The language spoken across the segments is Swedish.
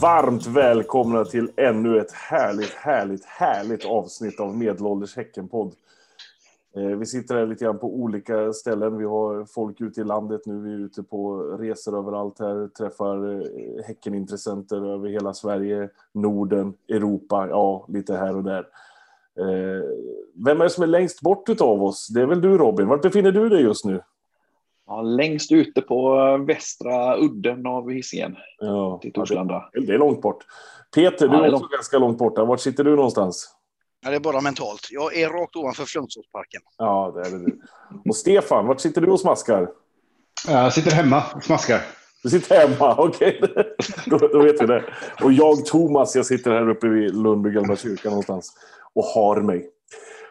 Varmt välkomna till ännu ett härligt, härligt, härligt avsnitt av Medelålders Häckenpodd. Eh, vi sitter här lite grann på olika ställen. Vi har folk ute i landet nu. Vi är ute på resor överallt här. Träffar eh, Häckenintressenter över hela Sverige, Norden, Europa, ja, lite här och där. Eh, vem är det som är längst bort av oss? Det är väl du Robin. Var befinner du dig just nu? Ja, längst ute på västra udden av Hisingen. Ja, till Torslanda. Det, det är långt bort. Peter, du ja, är, är också ganska långt borta. Var sitter du någonstans? Ja, det är bara mentalt. Jag är rakt ovanför Flundsåsparken. Ja, det är det du. Och Stefan, vart sitter du och smaskar? Jag sitter hemma och smaskar. Du sitter hemma, okej. Okay. då, då, vet vi det. Och jag, Thomas, jag sitter här uppe vid Lundby gamla kyrka någonstans och har mig.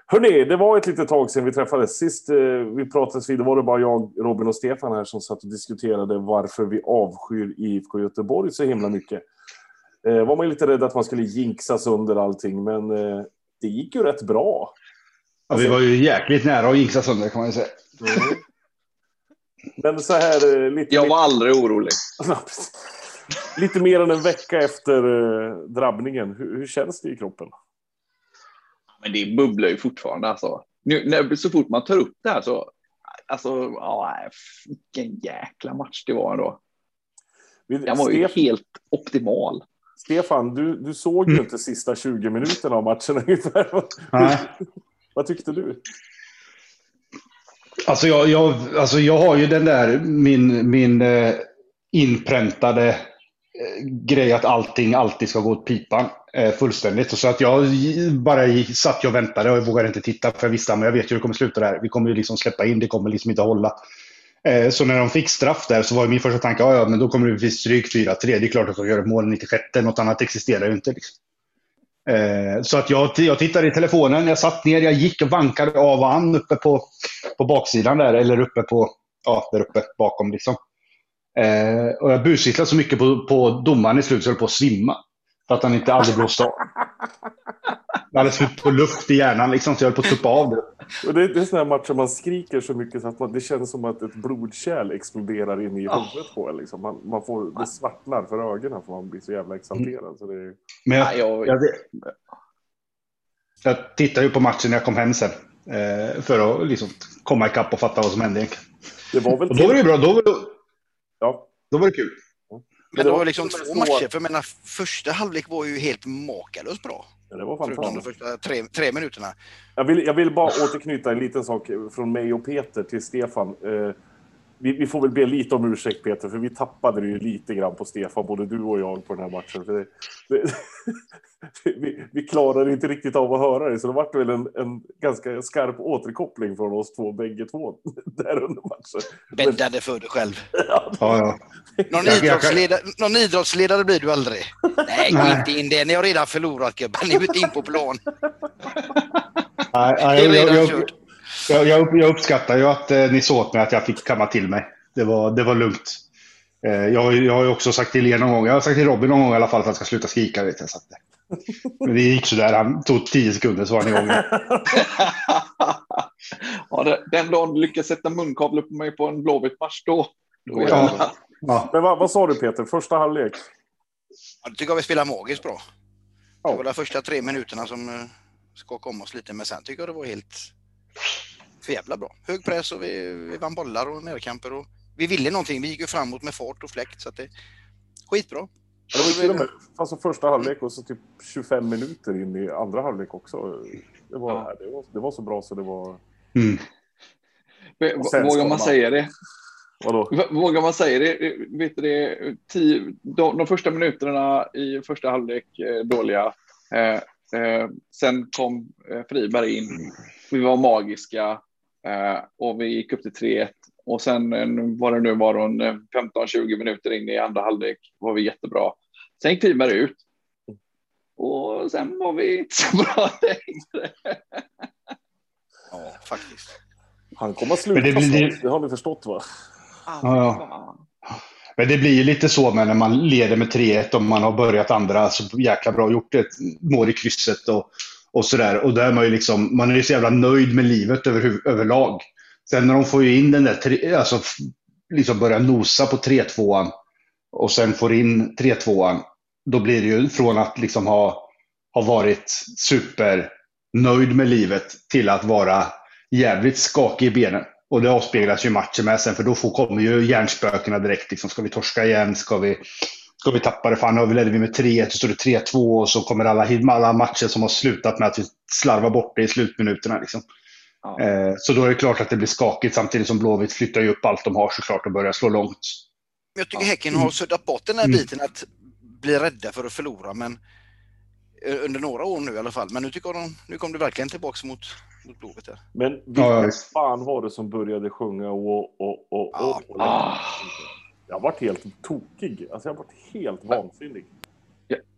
Hörrni, det var ett litet tag sedan vi träffades. Sist eh, vi pratades vid, var det bara jag, Robin och Stefan här som satt och diskuterade varför vi avskyr IFK Göteborg så himla mycket. Eh, var man lite rädd att man skulle jinxa sönder allting, men eh, det gick ju rätt bra. Ja, vi var ju jäkligt nära att jinxa sönder kan man ju säga. Mm. Men så här eh, lite... Jag var aldrig orolig. lite mer än en vecka efter eh, drabbningen. Hur, hur känns det i kroppen? Men det bubblar ju fortfarande alltså. Nu, när, så fort man tar upp det här så, alltså, ja, vilken jäkla match det var ändå. Den var ju helt optimal. Stefan, du, du såg ju mm. inte sista 20 minuterna av matchen ungefär. Nej. Vad tyckte du? Alltså jag, jag, alltså jag har ju den där, min, min eh, inpräntade eh, grej att allting alltid ska gå åt pipan Eh, fullständigt. Så att jag bara satt och väntade och jag vågade inte titta för jag visste att jag vet hur det kommer sluta där. Vi kommer ju liksom släppa in, det kommer liksom inte hålla. Eh, så när de fick straff där så var min första tanke, ja, men då kommer det bli stryk 4-3. Det är klart att de gör ett mål 96. Något annat existerar ju inte. Liksom. Eh, så att jag, jag tittade i telefonen, jag satt ner, jag gick och vankade av och an uppe på, på baksidan där, eller uppe på, ja, där uppe bakom liksom. Eh, och jag busvissslade så mycket på, på domaren i slutet så jag höll på att svimma. För att han inte aldrig blåste av. Jag hade slut på luft i hjärnan liksom, så jag höll på att tuppa av det. Och det, det är sådana matcher man skriker så mycket så att man, det känns som att ett blodkärl exploderar in i oh. huvudet på en. Liksom. Man, man får, det svartnar för ögonen för man blir så jävla exalterad. Så det är... Men jag, jag, jag, jag tittade ju på matchen när jag kom hem sen. Eh, för att liksom komma ikapp och fatta vad som hände. Det var väl och då var det bra. Då var det, ja. då var det kul. Men det var liksom två matcher. För menar, första halvlek var ju helt makalöst bra. Ja, det var fantastiskt. Förutom de första tre, tre minuterna. Jag vill, jag vill bara återknyta en liten sak från mig och Peter till Stefan. Eh, vi, vi, får väl be lite om ursäkt Peter, för vi tappade det ju lite grann på Stefan, både du och jag på den här matchen. Det, det, vi, vi klarade inte riktigt av att höra det, så det var väl en, en ganska skarp återkoppling från oss två, bägge två, där under matchen. Bäddade för dig själv. ja, ja. Någon, idrottsledare, någon idrottsledare blir du aldrig. Nej, gå inte in det. Ni har redan förlorat gubben. Ni är inte in på plan. Nej, nej, det är redan jag, kört. Jag, jag, jag uppskattar ju att eh, ni såg åt mig att jag fick kamma till mig. Det var, det var lugnt. Eh, jag, jag har ju också sagt till er någon gång, jag har sagt till Robin någon gång i alla fall att han ska sluta skrika. Vet jag, så att, men det gick sådär, han tog tio sekunder så var han igång. ja, den dagen du lyckas sätta munkavle på mig på en blåvit match, då... då ja. ja. Men vad, vad, sa du Peter, första halvlek? Ja, det tycker jag vi spelar magiskt bra. Ja. Det var de första tre minuterna som uh, skakade om oss lite, men sen tycker jag det var helt för jävla bra. Hög press och vi, vi vann bollar och närkamper och vi ville någonting. Vi gick ju framåt med fart och fläkt så att det skitbra. Ja, det var till och med alltså första halvlek och så typ 25 minuter in i andra halvlek också. Det var, ja. det var, det var så bra så det var... Mm. Vågar man säga det? Vadå? Vågar man säga det? Vet du det tio, de, de första minuterna i första halvlek eh, dåliga. Eh, eh, sen kom eh, Friberg in. Vi var magiska och vi gick upp till 3-1. Och sen var det nu var hon 15-20 minuter in i andra halvlek var vi jättebra. Sen gick Friberg ut. Och sen var vi inte så bra längre. Ja, faktiskt. Han kommer att sluta det, blir... det har ni förstått va? Ja. Men det blir ju lite så med när man leder med 3-1 och man har börjat andra så jäkla bra, gjort ett mål i krysset och, och sådär. Och där är man ju liksom, man är ju så jävla nöjd med livet över, överlag. Sen när de får ju in den där, alltså liksom börjar nosa på 3-2an och sen får in 3-2an då blir det ju från att liksom ha, ha varit supernöjd med livet till att vara jävligt skakig i benen. Och det avspeglas ju i matchen med sen, för då får, kommer ju hjärnspökena direkt. Liksom, ska vi torska igen? Ska vi, ska vi tappa det? Fan, nu ledde vi med 3-1, så står det 3-2 och så kommer alla, alla matcher som har slutat med att vi slarvar bort det i slutminuterna. Liksom. Ja. Eh, så då är det klart att det blir skakigt samtidigt som Blåvitt flyttar ju upp allt de har såklart och börjar slå långt. Jag tycker Häcken har suddat bort den här mm. biten att bli rädda för att förlora, men eh, under några år nu i alla fall. Men nu tycker jag de, nu kom det verkligen tillbaka mot, mot Blåvitt. Men vilka ja, fan var det som började sjunga och, och, och, ja. och, och ah. Jag har varit helt tokig. Alltså jag har varit helt vansinnig.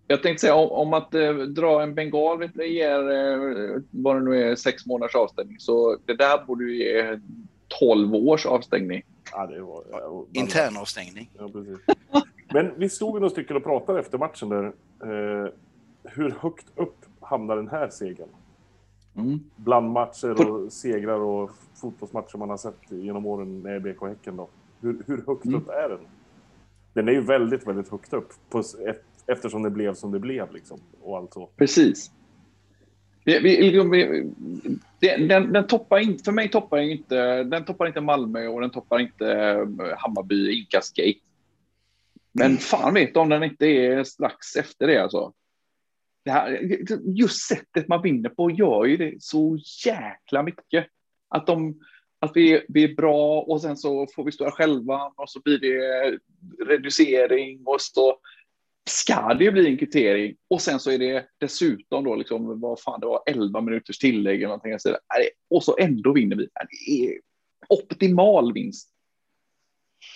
Jag tänkte säga om, om att eh, dra en bengal vet du, ger eh, vad det nu är sex månaders avstängning. Så det där borde ju ge 12 års avstängning. Ja, det var, ja, Intern avstängning. Ja, precis. Men vi stod några stycken och pratade efter matchen där. Eh, hur högt upp hamnar den här segern? Mm. Bland matcher och segrar och fotbollsmatcher man har sett genom åren med BK Häcken då. Hur, hur högt mm. upp är den? Den är ju väldigt, väldigt högt upp på eftersom det blev som det blev liksom och allt så. Precis. Vi, vi, vi, den, den, toppar inte, för mig toppar inte, den toppar inte Malmö och den toppar inte eh, Hammarby inkastgate. Men fan vet om den inte är strax efter det alltså. Det här, just sättet man vinner på gör ju det så jäkla mycket. Att, de, att vi, vi är bra och sen så får vi stå själva och så blir det reducering och så ska det bli en kvittering och sen så är det dessutom då liksom vad fan det var 11 minuters tillägg eller någonting och så ändå vinner vi. Det är optimal vinst.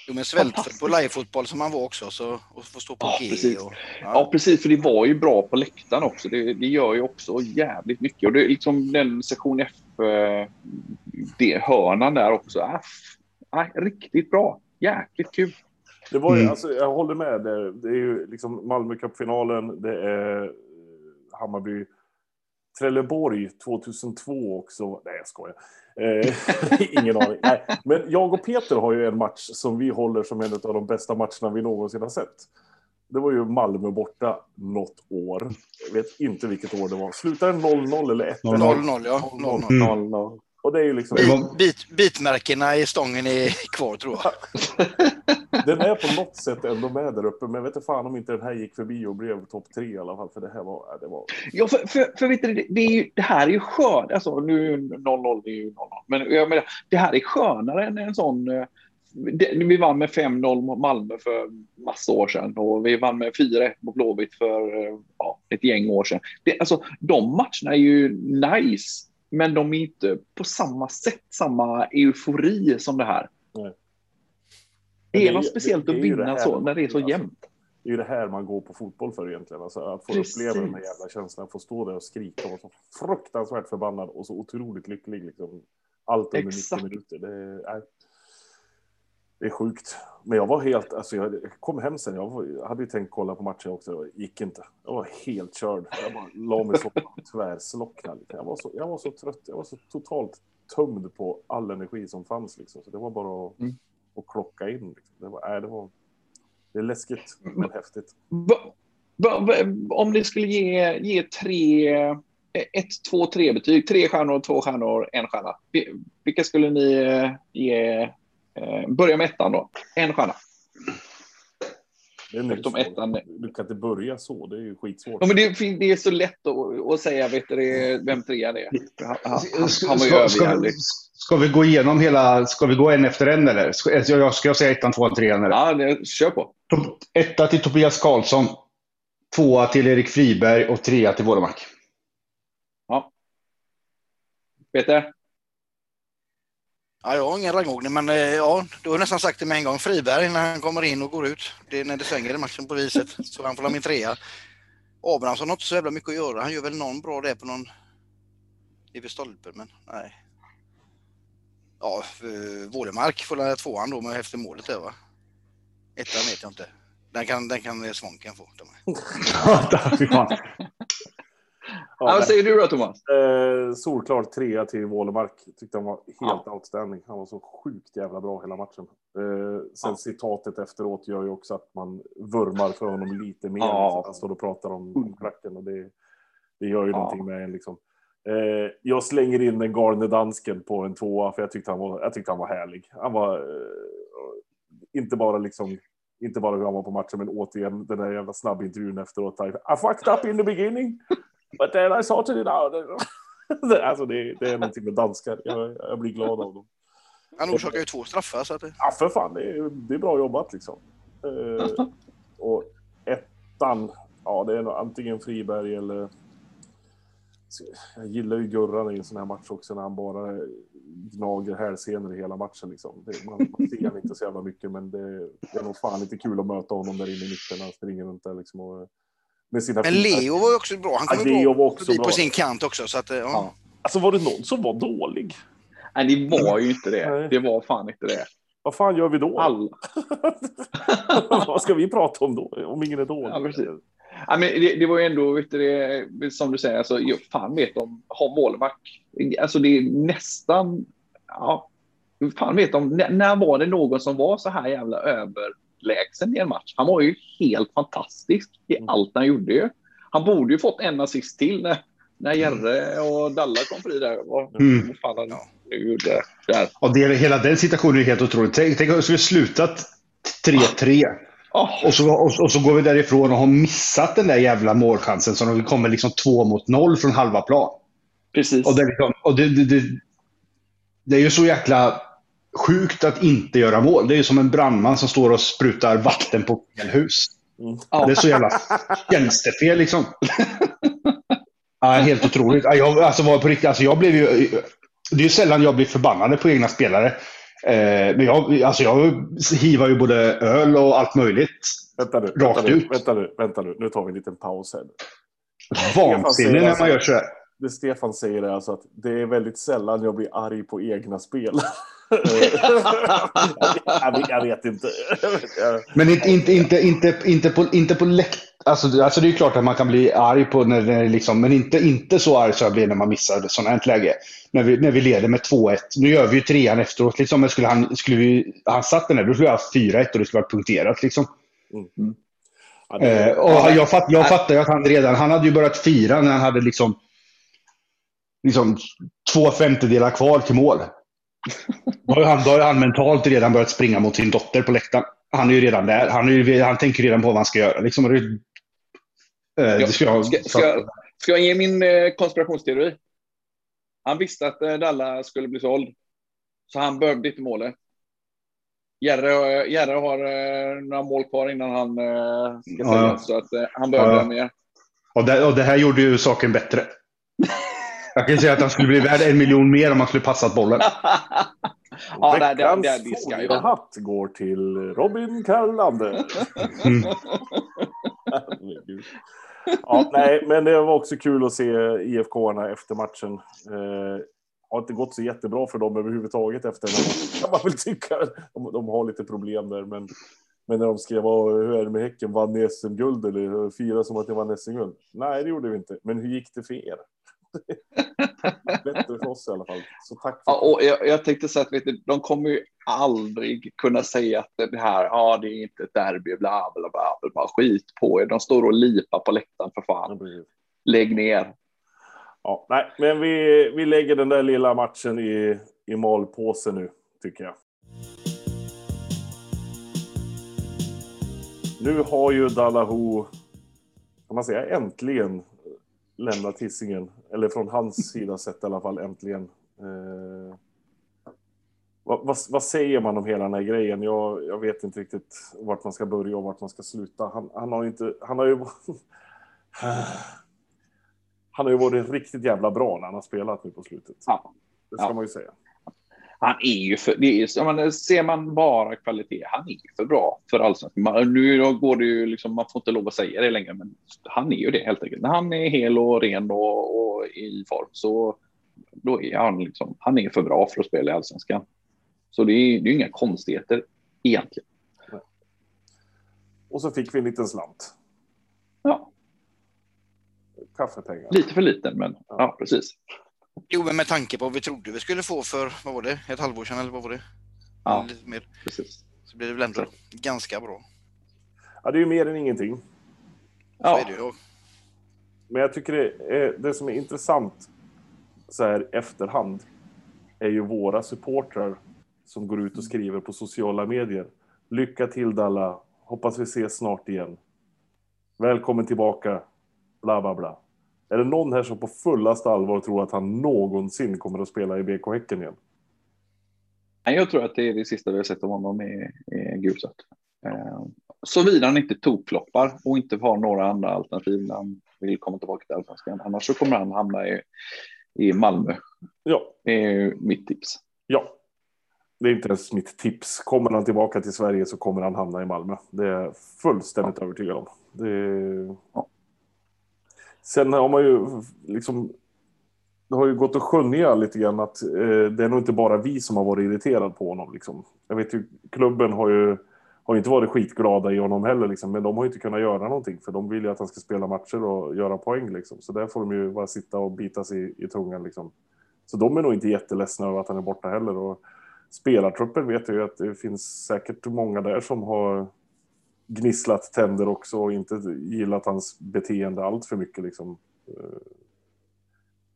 Jo, men svältfödd på livefotboll som han var också, så och få stå på ja, G. Precis. Och, ja. ja. precis, för det var ju bra på läktaren också. Det, det gör ju också jävligt mycket. Och det är liksom den sektion F, eh, det hörnan där också. Äh, äh, riktigt bra. Jäkligt kul. Det var ju, mm. alltså, jag håller med. Det, det är ju liksom Malmö Cup-finalen, det är eh, Hammarby Trelleborg 2002 också. Nej, jag skojar. Eh, ingen aning. Nej. Men jag och Peter har ju en match som vi håller som en av de bästa matcherna vi någonsin har sett. Det var ju Malmö borta något år. Jag vet inte vilket år det var. Slutade det 0-0 eller 1-0? 0-0, ja. 0-0. Och det är ju liksom... Bit, bitmärkena i stången är kvar tror jag. den är på något sätt ändå med där uppe, men jag vet inte fan om inte den här gick förbi och blev topp tre i alla fall, för det här var... Det var... Ja, för, för, för vet du, det, det, är ju, det här är ju skönt, alltså nu 0-0 är ju 0-0, men jag menar, det här är skönare än en sån... Vi vann med 5-0 mot Malmö för massa år sedan och vi vann med 4-1 mot Blåvitt för ja, ett gäng år sedan. Det, alltså, de matcherna är ju nice, men de är inte på samma sätt samma eufori som det här. Nej. Det är något speciellt det, det, att vinna så, när det är så jämnt. Det är ju det här man går på fotboll för egentligen. Alltså att få Precis. uppleva den här jävla känslan, få stå där och skrika och vara så fruktansvärt förbannad och så otroligt lycklig. Liksom. Allt under Exakt. 90 minuter. Det är, det är sjukt. Men jag var helt, alltså jag kom hem sen, jag hade ju tänkt kolla på matchen också, gick inte. Jag var helt körd. Jag bara la mig så tvärslocknad. Jag var så, jag var så trött, jag var så totalt tömd på all energi som fanns liksom. Så det var bara att mm och klocka in. Liksom. Det, var, äh, det, var, det är läskigt, men häftigt. Om ni skulle ge, ge tre, ett, två, tre betyg, tre stjärnor, två stjärnor, en stjärna. Vilka skulle ni eh, ge? Eh, börja med ettan då. En stjärna. Det är Eftersom ettan... Du kan inte börja så, det är ju skitsvårt. Ja, men det, det är så lätt att, att säga vet du, vem trean är. Han, han, han var ju överjävlig. Ska vi gå igenom hela, ska vi gå en efter en eller? Ska jag, ska jag säga ettan, tvåan, trean? Eller? Ja, det, kör på. Etta till Tobias Karlsson. Tvåa till Erik Friberg och trea till Wålemark. Ja. Peter? Ja, jag har ingen rangordning, men eh, ja, du har nästan sagt det med en gång. Friberg när han kommer in och går ut. Det är när det svänger i matchen på viset. Så han får ha min trea. Abrahamsson har inte så jävla mycket att göra. Han gör väl någon bra det på någon... Det är stolpen men nej ja, eh, Vålemark får la tvåan då med efter målet där va? Ettan vet jag inte. Den kan, den kan eh, Svånken få. Ja, vad säger du då Thomas? Eh, solklart trea till Wålemark. Tyckte han var helt ja. outstanding. Han var så sjukt jävla bra hela matchen. Eh, sen ja. citatet efteråt gör ju också att man vurmar för honom lite mer. Ja. Han står och pratar om, om klacken och det, det gör ju ja. någonting med en liksom. Eh, jag slänger in den galne dansken på en tvåa för jag tyckte han var, jag tyckte han var härlig. Han var eh, inte bara liksom inte bara hur han var på matchen, men återigen den där jävla snabbintervjun efteråt. I fucked up in the beginning, but then I sorted it out. alltså det, det är någonting med danskar. Jag, jag blir glad av dem. Han orsakar ju två straffar. Så att det... Ja, för fan. Det är, det är bra jobbat liksom. Uh, och ettan, ja det är nog antingen Friberg eller jag gillar ju Gurran i en sån här match också när han bara gnager hälsenor i hela matchen. Liksom. Det, man, man ser inte så jävla mycket, men det, det, är nog fan lite kul att möta honom där inne i mitten. Han springer runt där liksom. Och, med sina men Leo var ju också bra. Han kom ja, bra förbi på sin kant också. Så att, ja. Ja. Alltså var det någon som var dålig? Nej, det var ju inte det. Det var fan inte det. Vad fan gör vi då? Alla. Vad ska vi prata om då? Om ingen är dålig? Ja, precis. Ja, men det, det var ju ändå, vet du, det, som du säger, alltså, jag fan vet om har målvakt. Alltså det är nästan, ja, fan vet om, när, när var det någon som var så här jävla överlägsen i en match? Han var ju helt fantastisk i mm. allt han gjorde ju. Han borde ju fått en assist till när, när Jerre och Dalla kom fri där. Vad, mm. fan han nu gjorde där. Och det, hela den situationen är helt otrolig. Tänk, tänk om vi slutat 3-3. Oh. Och, så, och, och, så går vi därifrån och har missat den där jävla målchansen så de kommer liksom två mot noll från halva plan. Precis. Och, det, liksom, och det, det, det, det, är ju så jäkla sjukt att inte göra mål. Det är ju som en brandman som står och sprutar vatten på fel hus. Mm. Det är så jävla tjänstefel liksom. ja, helt otroligt. Jag, alltså, var på riktigt, alltså, jag blev ju, det är ju sällan jag blir förbannad på egna spelare. Eh, men jag, alltså jag hivar ju både öl och allt möjligt. Vänta nu, rakt vänta ut. vänta nu, vänta nu. Nu tar vi en liten paus här. Vansinne när man gör så här. Det Stefan säger är alltså att det är väldigt sällan jag blir arg på egna spel. jag, jag, vet inte. Men inte, inte, inte, inte, inte på, inte på läkt... Alltså, alltså det är klart att man kan bli arg på när det liksom, men inte, inte så arg som jag blir när man missar sådant här läge. När vi, när vi leder med 2-1. Nu gör vi ju trean efteråt. Liksom, men skulle han, skulle vi, han satt den där, då skulle vi ha 4-1 och det skulle varit punkterat. Liksom. Mm. Ja, det, eh, och jag, fatt, jag fattar ju att han redan, han hade ju börjat fira när han hade liksom, liksom två femtedelar kvar till mål. Då har, han, då har han mentalt redan börjat springa mot sin dotter på läktaren. Han är ju redan där. Han, är ju, han tänker redan på vad han ska göra. Liksom, det, eh, det ska, jag, ska, ska, ska, jag ge min eh, konspirationsteori? Han visste att eh, Dalla skulle bli såld. Så han behövde inte målet. Jerre, Jerre har eh, några mål kvar innan han ska säljas. Ja. Så att, han behövde ja. mer. Och det, och det här gjorde ju saken bättre. Jag kan säga att han skulle bli värd en miljon mer om han skulle passat bollen. ja, Veckans det, det, det hatt går till Robin Karlander. Mm. ja, nej, men det var också kul att se IFK efter matchen. Eh, har inte gått så jättebra för dem överhuvudtaget efter den kan man väl tycka. De, de, har lite problem där, men, men när de skrev hur är det med Häcken, vann ni SM-guld eller fira som att ni vann SM-guld? Nej, det gjorde vi inte. Men hur gick det för er? Bättre för oss i alla fall. Så tack. För ja, och jag, jag tänkte säga att du, de kommer ju aldrig kunna säga att det här, ja, det är inte ett derby, bla, bla, bla, bla, bla. skit på er. De står och lipar på läktaren för fan. Lägg ner. Ja, nej, men vi, vi lägger den där lilla matchen i, i malpåse nu, tycker jag. Nu har ju Dalahu, kan man säga äntligen, lämnat Hisingen. Eller från hans sida sett i alla fall äntligen. Eh, vad, vad, vad, säger man om hela den här grejen? Jag, jag vet inte riktigt vart man ska börja och vart man ska sluta. Han, han har inte, han har ju... han har ju varit riktigt jävla bra när han har spelat nu på slutet. Ja. Det ska ja. man ju säga. Han är ju för, det är, man, ser man bara kvalitet, han är ju för bra för allsvenskan. Nu går det ju liksom, man får inte lov att säga det längre, men han är ju det helt enkelt. När han är hel och ren och, och i form så då är han liksom, han är för bra för att spela i allsvenskan. Så det är, är inga konstigheter egentligen. Och så fick vi en liten slant. Ja. Kaffepengar. Lite för liten, men ja, ja precis. Jo, men med tanke på vad vi trodde vi skulle få för, vad var det, ett halvår sedan eller vad var det? Ja, lite mer. precis. Så blir det väl ändå så. ganska bra. Ja, det är ju mer än ingenting. Ja. Så är det ju. Men jag tycker det, är, det som är intressant så här efterhand är ju våra supportrar som går ut och skriver på sociala medier. Lycka till Dalla! Hoppas vi ses snart igen. Välkommen tillbaka! Bla, bla, bla. Är det någon här som på fullaste allvar tror att han någonsin kommer att spela i BK Häcken igen? Jag tror att det är det sista vi har sett av honom i, i gulsött. Eh, Såvida han inte tokfloppar och inte har några andra alternativ när han vill komma tillbaka till allsvenskan. Annars så kommer han hamna i, i Malmö. Ja. Det är mitt tips. Ja. Det är inte ens mitt tips. Kommer han tillbaka till Sverige så kommer han hamna i Malmö. Det är jag fullständigt ja. övertygad om. Det... Ja. Sen har man ju liksom... Det har ju gått att skönja lite grann att eh, det är nog inte bara vi som har varit irriterade på honom. Liksom. Jag vet ju, klubben har ju har inte varit skitglada i honom heller, liksom, men de har inte kunnat göra någonting för de vill ju att han ska spela matcher och göra poäng. Liksom. Så där får de ju bara sitta och bita sig i, tungan. Liksom. Så de är nog inte jätteledsna över att han är borta heller. Och spelartruppen vet jag ju att det finns säkert många där som har gnisslat tänder också och inte gillat hans beteende allt för mycket. Liksom.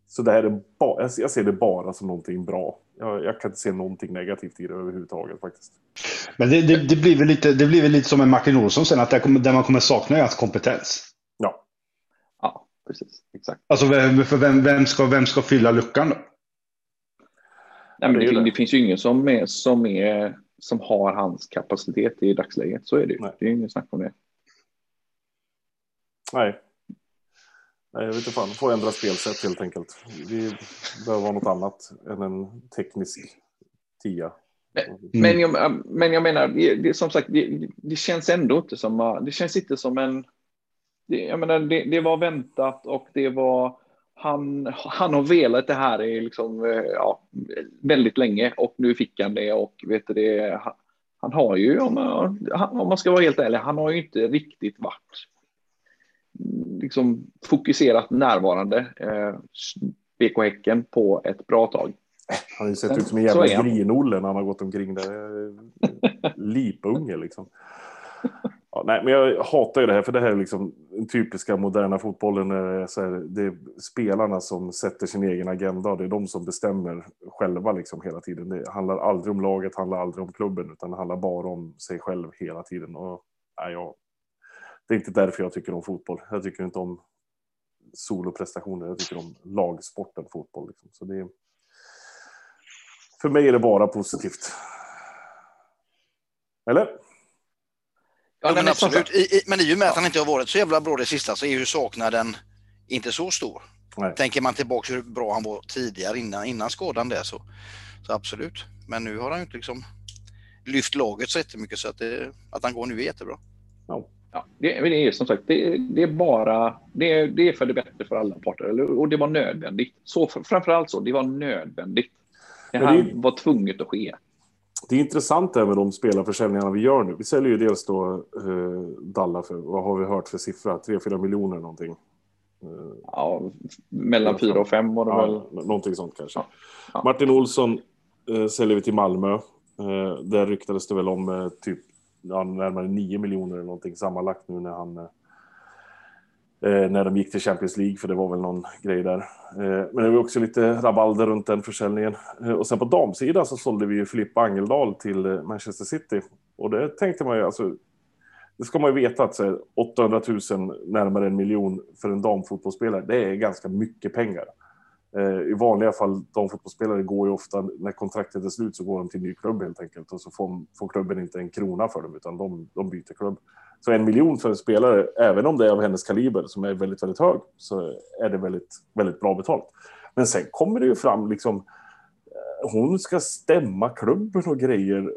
Så det här är bara, jag ser det bara som någonting bra. Jag, jag, kan inte se någonting negativt i det överhuvudtaget faktiskt. Men det, det, det blir, väl lite, det blir väl lite som med Martin Olsson sen, att det, kommer, det man kommer sakna är hans kompetens. Ja. Ja, precis. Exakt. Alltså, för vem, vem, ska, vem ska fylla luckan då? Nej, men det, det, finns ju ingen som, är, som, är, som har hans kapacitet i dagsläget. Så är det ju. Det är ingen snack om det. Nej, Nej, jag vet inte fan. Får ändra spelsätt helt enkelt. Vi behöver ha något annat än en teknisk tia. Mm. Men, jag, men jag menar, det, som sagt, det, det, känns ändå inte som, det känns inte som en, det, jag menar, det, det var väntat och det var, han, han har velat det här i liksom, ja, väldigt länge och nu fick han det och vet du det, han, han har ju, om man, om man ska vara helt ärlig, han har ju inte riktigt varit liksom fokuserat närvarande eh, BK Häcken på ett bra tag. Han har ju sett ut som en jävla grinolle när han har gått omkring där. Lipunge liksom. Ja, nej, men jag hatar ju det här, för det här är liksom den typiska moderna fotbollen. Eh, så här, det är spelarna som sätter sin egen agenda och det är de som bestämmer själva liksom hela tiden. Det handlar aldrig om laget, handlar aldrig om klubben, utan det handlar bara om sig själv hela tiden. Och, nej, jag det är inte därför jag tycker om fotboll. Jag tycker inte om soloprestationer. Jag tycker om lagsporten fotboll. Liksom. Så det är, för mig är det bara positivt. Eller? Ja, men absolut. I, i, men i och med att han inte har varit så jävla bra det sista så är ju saknaden inte så stor. Nej. Tänker man tillbaka hur bra han var tidigare innan, innan skadan där så, så absolut. Men nu har han ju inte liksom lyft laget så jättemycket så att, det, att han går nu är jättebra. Ja. Ja, det, det är som sagt, det, det är bara, det, det, är för det bättre för alla parter. Och det var nödvändigt. Så, framförallt så, det var nödvändigt. Det här det, var tvunget att ske. Det är intressant det här med de spelarförsäljningarna vi gör nu. Vi säljer ju dels då eh, Dalla för, vad har vi hört för siffra? 3-4 miljoner någonting. Eh, ja, mellan 4 och 5 var det ja, väl. Någonting sånt kanske. Ja. Ja. Martin Olsson eh, säljer vi till Malmö. Eh, där ryktades det väl om eh, typ närmare 9 miljoner eller någonting sammanlagt nu när han eh, Eh, när de gick till Champions League, för det var väl någon grej där. Eh, men det var också lite rabalder runt den försäljningen. Eh, och sen på damsidan så sålde vi ju Filippa Angeldal till eh, Manchester City. Och det tänkte man ju, alltså, det ska man ju veta att så 800 000, närmare en miljon för en damfotbollsspelare, det är ganska mycket pengar. Eh, I vanliga fall, de fotbollsspelare går ju ofta, när kontraktet är slut så går de till ny klubb helt enkelt och så får, får klubben inte en krona för dem utan de, de byter klubb. Så en miljon för en spelare, även om det är av hennes kaliber som är väldigt, väldigt hög, så är det väldigt, väldigt bra betalt. Men sen kommer det ju fram liksom, eh, hon ska stämma klubben och grejer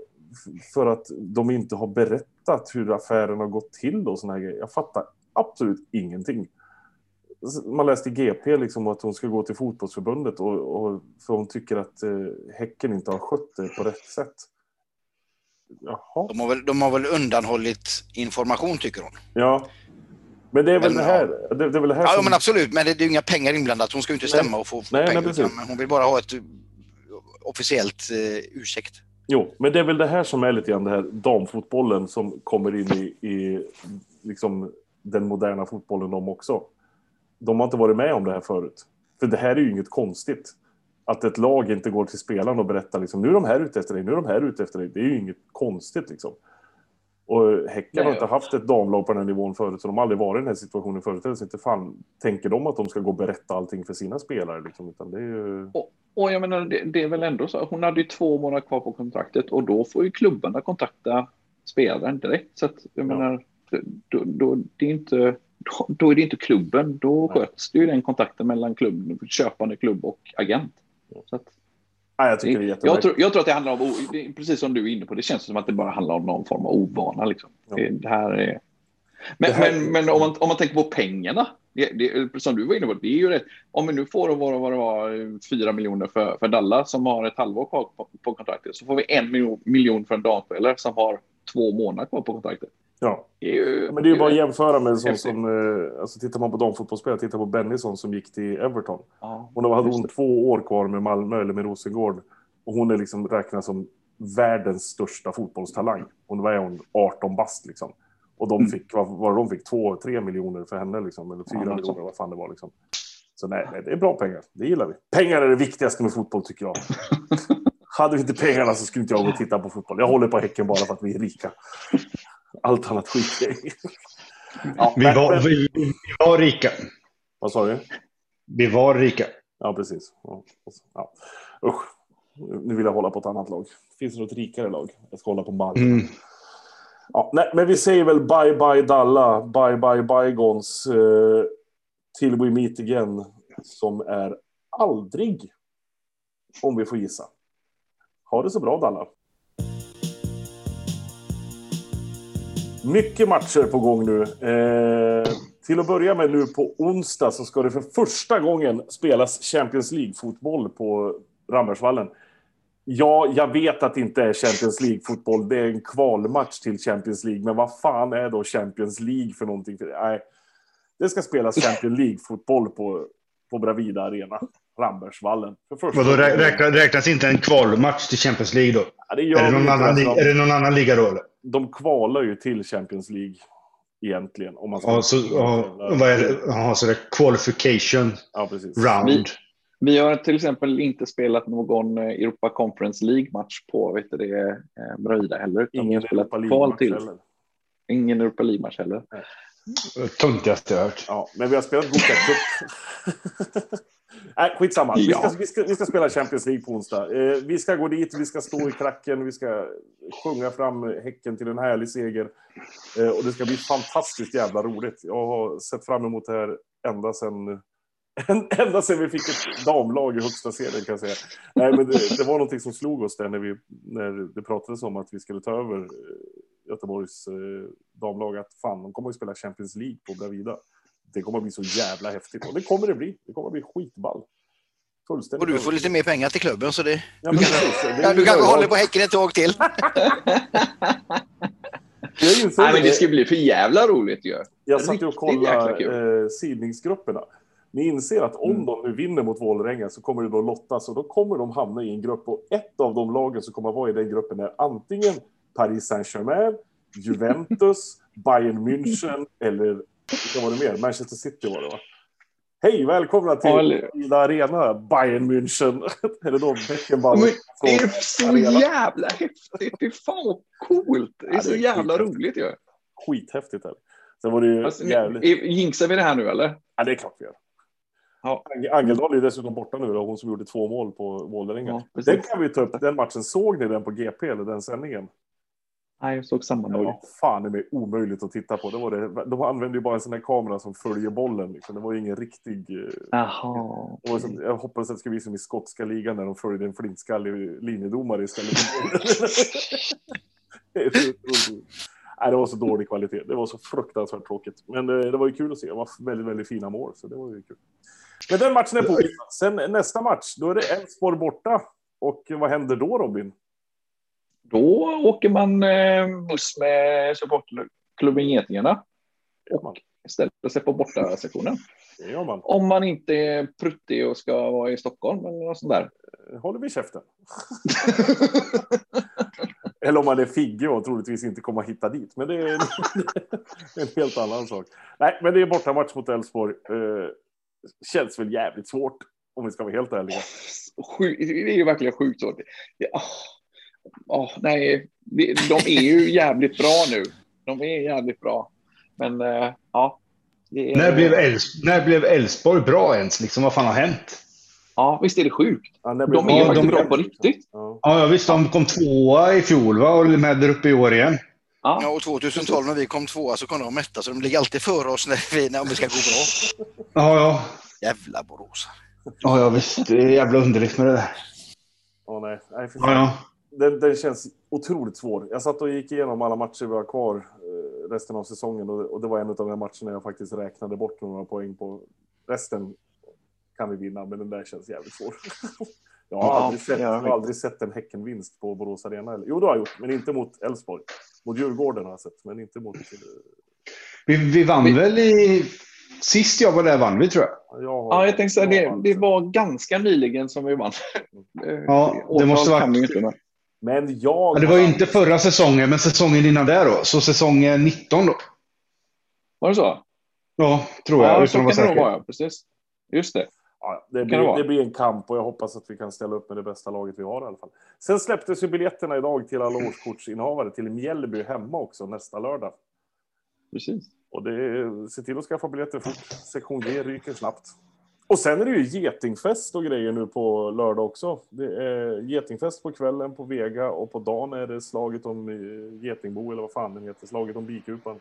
för att de inte har berättat hur affären har gått till och såna här grejer. Jag fattar absolut ingenting man läste i GP liksom att hon ska gå till fotbollsförbundet och, och för hon tycker att eh, Häcken inte har skött det på rätt sätt. Jaha. De har, väl, de har väl undanhållit information tycker hon. Ja. Men det är väl men, det här. Det, det, är väl det här ja, som... men absolut. Men det, det är inga pengar inblandat. Hon ska ju inte stämma nej. och få, nej, pengar. Nej, hon vill bara ha ett officiellt eh, ursäkt. Jo, men det är väl det här som är lite grann det här damfotbollen som kommer in i, i liksom den moderna fotbollen de också. De har inte varit med om det här förut. För det här är ju inget konstigt. Att ett lag inte går till spelaren och berättar liksom, nu är de här ute efter dig, nu är de här ute efter dig. Det är ju inget konstigt liksom. Och Häcken har inte haft ett damlag på den här nivån förut, så de har aldrig varit i den här situationen förut. Så inte fan tänker de att de ska gå och berätta allting för sina spelare. Liksom, utan det är ju... och, och jag menar, det, det, är väl ändå så. Hon hade ju två månader kvar på kontraktet och då får ju klubbarna kontakta spelaren direkt. Så att, jag ja. menar, då, då, det är inte, då, är det inte klubben. Då Nej. sköts det ju den kontakten mellan klubb, köpande klubb och agent. Så att, Ja, jag, tycker det är jag, tror, jag tror att det handlar om, precis som du är inne på, det känns som att det bara handlar om någon form av ovana. Liksom. Ja. Det, här är... Men, det här... men, men om, man, om man tänker på pengarna, det, det, som du var inne på, det är ju rätt. Om vi nu får vad, vad det var, fyra miljoner för, för Dalla som har ett halvår kvar på, på kontraktet, så får vi en miljon, miljon för en damspelare som har två månader kvar på kontraktet. Ja. Ju, men det är ju bara att jämföra med en sån som, eh, alltså tittar man på damfotbollsspelare, tittar på Bennison som gick till Everton. Ja, hon hade hon två år kvar med Malmö eller med Rosengård. Och hon är liksom räknad som världens största fotbollstalang. Hon var hon 18 bast liksom. Och de mm. fick, vad, vad de fick, två, tre miljoner för henne liksom, eller fyra ja, miljoner, vad fan det var liksom. Så nej, nej, det är bra pengar. Det gillar vi. Pengar är det viktigaste med fotboll tycker jag. Hade vi inte pengarna så skulle inte jag gå och titta på fotboll. Jag håller på Häcken bara för att vi är rika. Allt annat skit ja, vi, var, vi, vi, var rika. Vad sa du? Vi var rika. Ja, precis. Ja. Ja. Usch. Nu vill jag hålla på ett annat lag. Finns det något rikare lag? Jag ska hålla på Malmö. Mm. Ja, nej, men vi säger väl bye bye Dalla, bye bye bygons. Eh, till we meet again. Som är aldrig. Om vi får gissa. Ha det så bra Dalla. Mycket matcher på gång nu. Eh, till att börja med nu på onsdag så ska det för första gången spelas Champions League-fotboll på Rambergsvallen. Ja, jag vet att det inte är Champions League-fotboll. Det är en kvalmatch till Champions League. Men vad fan är då Champions League för någonting? Nej, det ska spelas Champions League-fotboll på, på Bravida Arena. Rambergsvallen. Vadå, räknas, räknas inte en kvalmatch till Champions League då? Ja, det är, det någon annan, de, är det någon annan liga då? Eller? De kvalar ju till Champions League egentligen. Om man ska ja, så, ja, vad är det? Aha, så det är qualification ja, round. Vi har till exempel inte spelat någon eh, Europa Conference League-match på vet det, eh, Bröjda heller. Utan Ingen Europa League-match heller. Ingen Europa League-match heller. Töntigaste jag hört. Ja, men vi har spelat Goka Cup. Nej, skitsamma. Ja. Vi, ska, vi, ska, vi ska spela Champions League på onsdag. Eh, vi ska gå dit, vi ska stå i klacken, vi ska sjunga fram Häcken till en härlig seger. Eh, och det ska bli fantastiskt jävla roligt. Jag har sett fram emot det här ända sedan Ända sedan vi fick ett damlag i högsta serien kan jag säga. Nej, men det, det, var någonting som slog oss där när, vi, när det pratades om att vi skulle ta över eh, Göteborgs eh, damlag. Att fan, de kommer att spela Champions League på Bravida. Det kommer att bli så jävla häftigt. Och det kommer det bli. Det kommer att bli skitball. Och du får lite mer pengar till klubben så det... Ja, du kanske, ja, du kanske håller på Häcken ett tag till. Nej, men det ska bli för jävla roligt ju. Jag satt och kollade eh, sidningsgrupperna. Ni inser att om mm. de nu vinner mot Vålerenga så kommer det då lottas och då kommer de hamna i en grupp och ett av de lagen som kommer att vara i den gruppen är antingen Paris Saint-Germain, Juventus, Bayern München eller vad var det mer? Manchester City var det va? Hej, välkomna till Ida Arena, Bayern München. Eller då Beckenbauer. Men det är så arena. jävla häftigt. Det är fan vad coolt. Det är, ja, det är så jävla roligt ju. Skithäftigt. Sen var det ju alltså, jävligt... Jinxar vi det här nu eller? Ja, det är klart vi gör. Ja. Angeldal är dessutom borta nu då, hon som gjorde två mål på Vålerenga. Ja, den kan vi ta upp, den matchen. Såg ni den på GP eller den sändningen? Nej, jag såg samma dag. Ja, fan, det är omöjligt att titta på. Det var det. De använde ju bara en sån här kamera som följer bollen. Liksom. Det var ju ingen riktig... Eh, Jaha. Som, jag hoppas att det ska bli som i skotska ligan när de följer en flintskallig linjedomare istället. Nej, det var så dålig kvalitet. Det var så fruktansvärt tråkigt. Men det, eh, det var ju kul att se. Det var väldigt, väldigt fina mål, så det var ju kul. Men den matchen är på. Sen nästa match, då är det Elfsborg borta. Och vad händer då, Robin? Då åker man eh, buss med supportklubben Getingarna. Och ställer sig på borta sektionen. Man. Om man inte är pruttig och ska vara i Stockholm eller något sånt där. Håller vi käften. eller om man är Figge och troligtvis inte kommer att hitta dit. Men det är en, en helt annan sak. Nej, men det är bortamatch mot Elfsborg. Uh, känns väl jävligt svårt om vi ska vara helt ärliga. Sjuk, det är ju verkligen sjukt svårt. Oh, oh, nej, de är ju jävligt bra nu. De är jävligt bra. Men uh, ja, är... När, blev Elfsborg bra ens? Liksom, vad fan har hänt? Ja, visst är det sjukt? Ja, de är ja, faktiskt de... bra på riktigt. Ja. ja, visst. De kom tvåa i fjol va? och är med där uppe i år igen. Ja. ja, och 2012 när vi kom tvåa så kom de mätta, så de ligger alltid före oss när vi, när vi ska gå bra. Ja, ja. Jävla Borås. Ja, ja, visst. Det är jävla underligt med det där. Åh, nej. nej ja. Den, den känns otroligt svår. Jag satt och gick igenom alla matcher vi har kvar eh, resten av säsongen och, det var en av de här matcherna jag faktiskt räknade bort några poäng på. Resten kan vi vinna, men den där känns jävligt svår. jag, har aldrig sett, jag har aldrig sett en Häckenvinst på Borås Arena. Jo, det har jag gjort, men inte mot Elfsborg. Mot Djurgården har jag sett, men inte mot... Eh, vi, vi vann vi... väl i... Sist jag var där vann vi, tror jag. jag har... Ja, jag tänkte säga det. Det var ganska nyligen som vi vann. Ja, det måste vara... Men jag... Ja, det var ju inte förra säsongen, men säsongen innan det då. Så säsongen 19 då. Var det så? Ja, tror jag. Ja, så kan det nog vara, precis. Just det. Ja, det, blir, det, det, blir, en kamp och jag hoppas att vi kan ställa upp med det bästa laget vi har i alla fall. Sen släpptes ju biljetterna idag till alla årskortsinnehavare till Mjällby hemma också nästa lördag. Precis. Och det, se till att skaffa biljetter fort. Sektion G ryker snabbt. Och sen är det ju getingfest och grejer nu på lördag också. Det är getingfest på kvällen på Vega och på dagen är det slaget om eh, Getingbo eller vad fan den heter, slaget om bikupan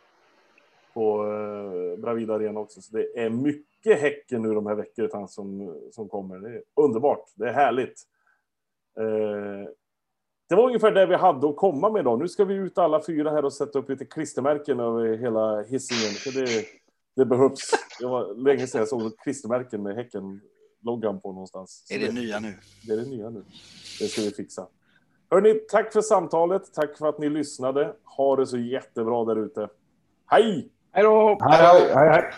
på eh, Bravida Arena också. Så det är mycket Häcken nu de här veckorna som, som kommer. Det är underbart. Det är härligt. Eh, det var ungefär det vi hade att komma med idag. Nu ska vi ut alla fyra här och sätta upp lite klistermärken över hela Hisingen. Så det, det behövs. Det var länge sedan jag såg klistermärken med Häcken-loggan på någonstans. Så är det, det nya nu? Det är det nya nu. Det ska vi fixa. Hörni, tack för samtalet. Tack för att ni lyssnade. Ha det så jättebra där ute. Hej! Hej då! Hej, hej, hej.